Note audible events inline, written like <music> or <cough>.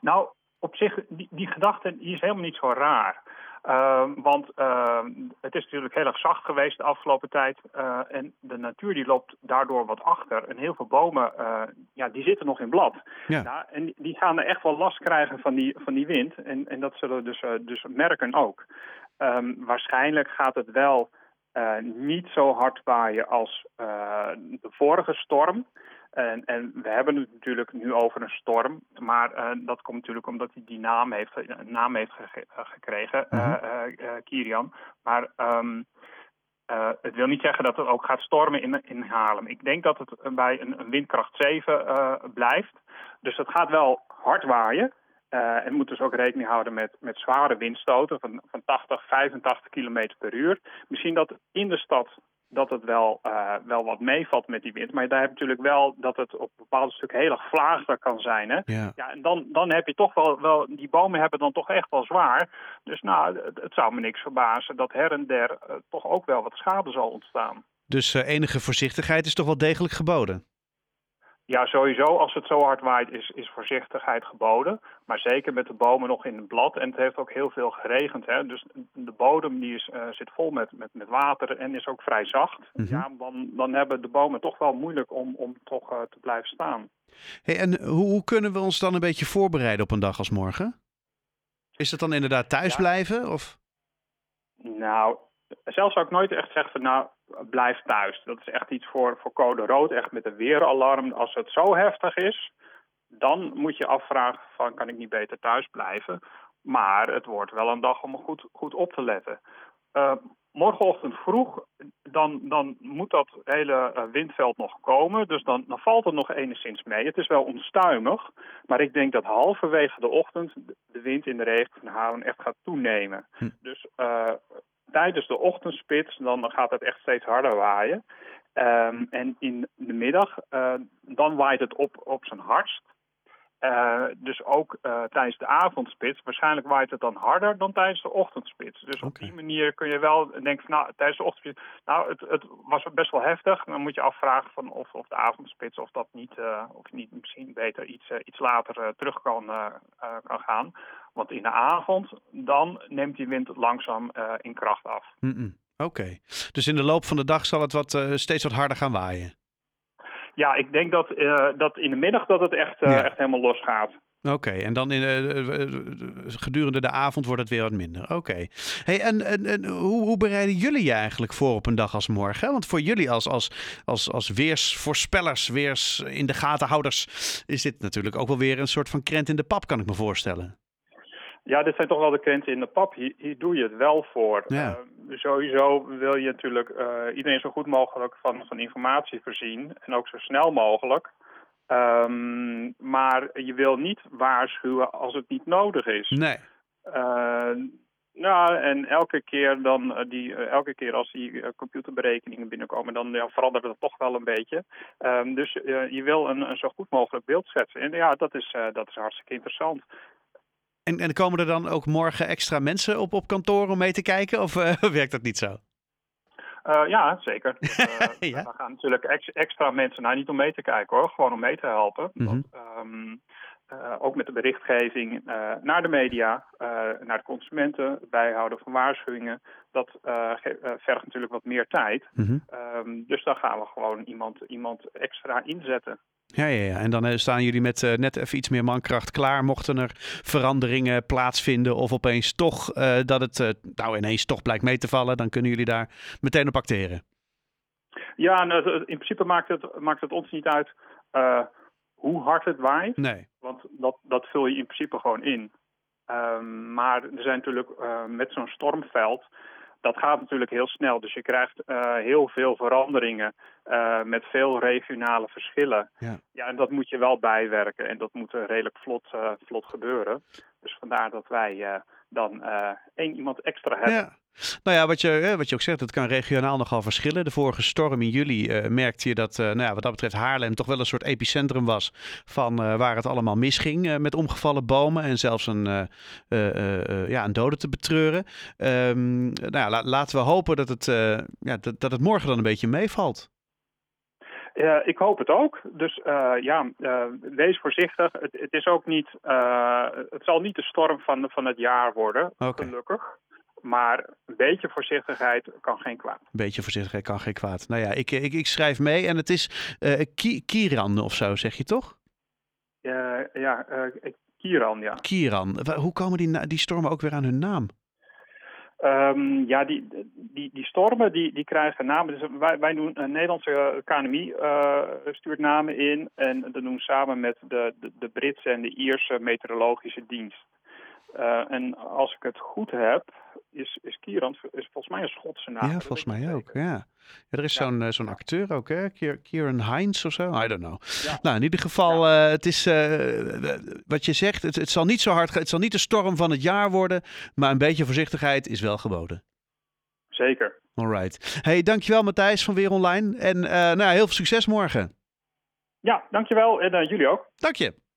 Nou, op zich, die, die gedachte die is helemaal niet zo raar. Uh, want uh, het is natuurlijk heel erg zacht geweest de afgelopen tijd. Uh, en de natuur die loopt daardoor wat achter. En heel veel bomen ja, die zitten nog in blad. Ja. Nou, en die gaan er echt wel last krijgen van die, van die wind. En, en dat zullen we dus, dus merken ook. Um, waarschijnlijk gaat het wel niet zo hard waaien als de vorige storm. En, en, we hebben het natuurlijk nu over een storm, maar uh, dat komt natuurlijk omdat hij die naam heeft, een naam heeft ge gekregen, uh, Kirian. Maar um, het wil niet zeggen dat het ook gaat stormen in, in Haarlem. Ik denk dat het bij een, een windkracht 7 blijft. Dus het gaat wel hard waaien. en moet dus ook rekening houden met, met zware windstoten van, van 80, 85 km per uur. Misschien dat in de stad dat het wel, uh, wel wat meevalt met die wind. Maar daar heb je natuurlijk wel dat het op bepaalde stukken heel erg vlaagder kan zijn. Hè? Ja. ja. en dan, dan heb je toch wel, wel, die bomen hebben dan toch echt wel zwaar. Dus nou, het, het zou me niks verbazen dat her en der uh, toch ook wel wat schade zal ontstaan. Dus uh, enige voorzichtigheid is toch wel degelijk geboden? Ja, sowieso. Als het zo hard waait is, is voorzichtigheid geboden. Maar zeker met de bomen nog in het blad. En het heeft ook heel veel geregend. Hè? Dus de bodem die is, uh, zit vol met, met, met water en is ook vrij zacht. Mm -hmm. Ja, dan, dan hebben de bomen toch wel moeilijk om, om toch uh, te blijven staan. Hey, en hoe, hoe kunnen we ons dan een beetje voorbereiden op een dag als morgen? Is het dan inderdaad thuis ja. blijven? Of? Nou, zelf zou ik nooit echt zeggen van nou, blijf thuis. Dat is echt iets voor, voor code rood, echt met een weeralarm. Als het zo heftig is, dan moet je afvragen van kan ik niet beter thuis blijven. Maar het wordt wel een dag om goed, goed op te letten. Uh, morgenochtend vroeg, dan, dan moet dat hele uh, windveld nog komen. Dus dan, dan valt het nog enigszins mee. Het is wel onstuimig. Maar ik denk dat halverwege de ochtend de wind in de regen echt gaat toenemen. Hm. Dus uh, tijdens de ochtendspits, dan gaat het echt steeds harder waaien. Um, en in de middag, uh, dan waait het op, op zijn hardst. Uh, dus ook uh, tijdens de avondspits. Waarschijnlijk waait het dan harder dan tijdens de ochtendspits. Dus okay. op die manier kun je wel denken van nou, tijdens de ochtendspits. Nou, het, het was best wel heftig. Dan moet je afvragen van of, of de avondspits of dat niet, uh, of niet misschien beter iets, iets later terug kan, kan gaan. Want in de avond, dan neemt die wind langzaam in kracht af. Mm -mm. Oké, okay. dus in de loop van de dag zal het wat, steeds wat harder gaan waaien? Ja, ik denk dat, uh, dat in de middag dat het echt, ja. echt helemaal losgaat. Oké, okay, en dan in, uh, gedurende de avond wordt het weer wat minder. Oké. Okay. Hey, en, en, en hoe, hoe, bereiden jullie je eigenlijk voor op een dag als morgen? Want voor jullie als, als, als, als weersvoorspellers, weers in de gatenhouders, is dit natuurlijk ook wel weer een soort van krent in de pap, kan ik me voorstellen. Ja, dit zijn toch wel de krenten in de pap. Hier, hier doe je het wel voor. Ja. Uh, sowieso wil je natuurlijk uh, iedereen zo goed mogelijk van, van informatie voorzien. En ook zo snel mogelijk. Um, maar je wil niet waarschuwen als het niet nodig is. Nee. Uh, nou, en elke keer, dan, die, elke keer als die computerberekeningen binnenkomen, dan ja, verandert het toch wel een beetje. Um, dus je wil een, een, zo goed mogelijk beeld schetsen. En ja, dat is, dat is hartstikke interessant. En, en komen er dan ook morgen extra mensen op, op kantoor om mee te kijken? Of uh, <laughs> werkt dat niet zo? Uh, ja, zeker. Dus, <laughs> ja? We gaan natuurlijk ex, extra mensen, nou niet om mee te kijken hoor, gewoon om mee te helpen. Mm -hmm. Want, um, uh, ook met de berichtgeving naar de media, naar de consumenten, bijhouden van waarschuwingen. Dat vergt natuurlijk wat meer tijd. Mm -hmm. um, dus dan gaan we gewoon iemand, iemand extra inzetten. Ja, ja, ja, en dan staan jullie met net even iets meer mankracht klaar. Mochten er veranderingen plaatsvinden of opeens toch dat het nou ineens toch blijkt mee te vallen, dan kunnen jullie daar meteen op acteren. Ja, nou, in principe maakt het, maakt het ons niet uit hoe hard het waait. Nee. Want dat, dat vul je in principe gewoon in. Um, maar er zijn natuurlijk met zo'n stormveld dat gaat natuurlijk heel snel. Dus je krijgt uh, heel veel veranderingen uh, met veel regionale verschillen. Ja. ja, en dat moet je wel bijwerken en dat moet redelijk vlot, uh, vlot gebeuren. Dus vandaar dat wij dan één iemand extra hebben. Ja. Nou ja, wat je, wat je ook zegt, het kan regionaal nogal verschillen. De vorige storm in juli merkte je dat, nou ja, wat dat betreft, Haarlem toch wel een soort epicentrum was van waar het allemaal misging met omgevallen bomen en zelfs een, ja, een dode te betreuren. Um, nou ja, la, laten we hopen dat het, ja, dat, dat het morgen dan een beetje meevalt. Uh, ik hoop het ook. Dus uh, ja, uh, wees voorzichtig. Het, het, is ook niet, het zal niet de storm van, van het jaar worden, okay. gelukkig. Maar een beetje voorzichtigheid kan geen kwaad. Een beetje voorzichtigheid kan geen kwaad. Nou ja, ik, ik, ik schrijf mee en het is Ki Kiran of zo, zeg je toch? ja, Kiran, ja. Kiran. Hoe komen die, die stormen ook weer aan hun naam? Um, ja, die, die, die stormen die, die krijgen namen. Dus wij, wij doen een Nederlandse KNMI uh, stuurt namen in. En dat doen samen met de, de, de Britse en de Ierse meteorologische dienst. Uh, en als ik het goed heb, is, is Kieran is volgens mij een Schotse naam. Ja, volgens mij ook, ja. Ja. Er is zo'n uh, zo'n acteur ook, hè? Kieran Hines of zo? I don't know. Ja. Nou, in ieder geval, uh, het is uh, wat je zegt, het, het zal niet zo hard, het zal niet de storm van het jaar worden, maar een beetje voorzichtigheid is wel geboden. Zeker. Alright. Hey, dankjewel Matthijs van Weer Online en nou, heel veel succes morgen. Ja, dankjewel en jullie ook. Dank je.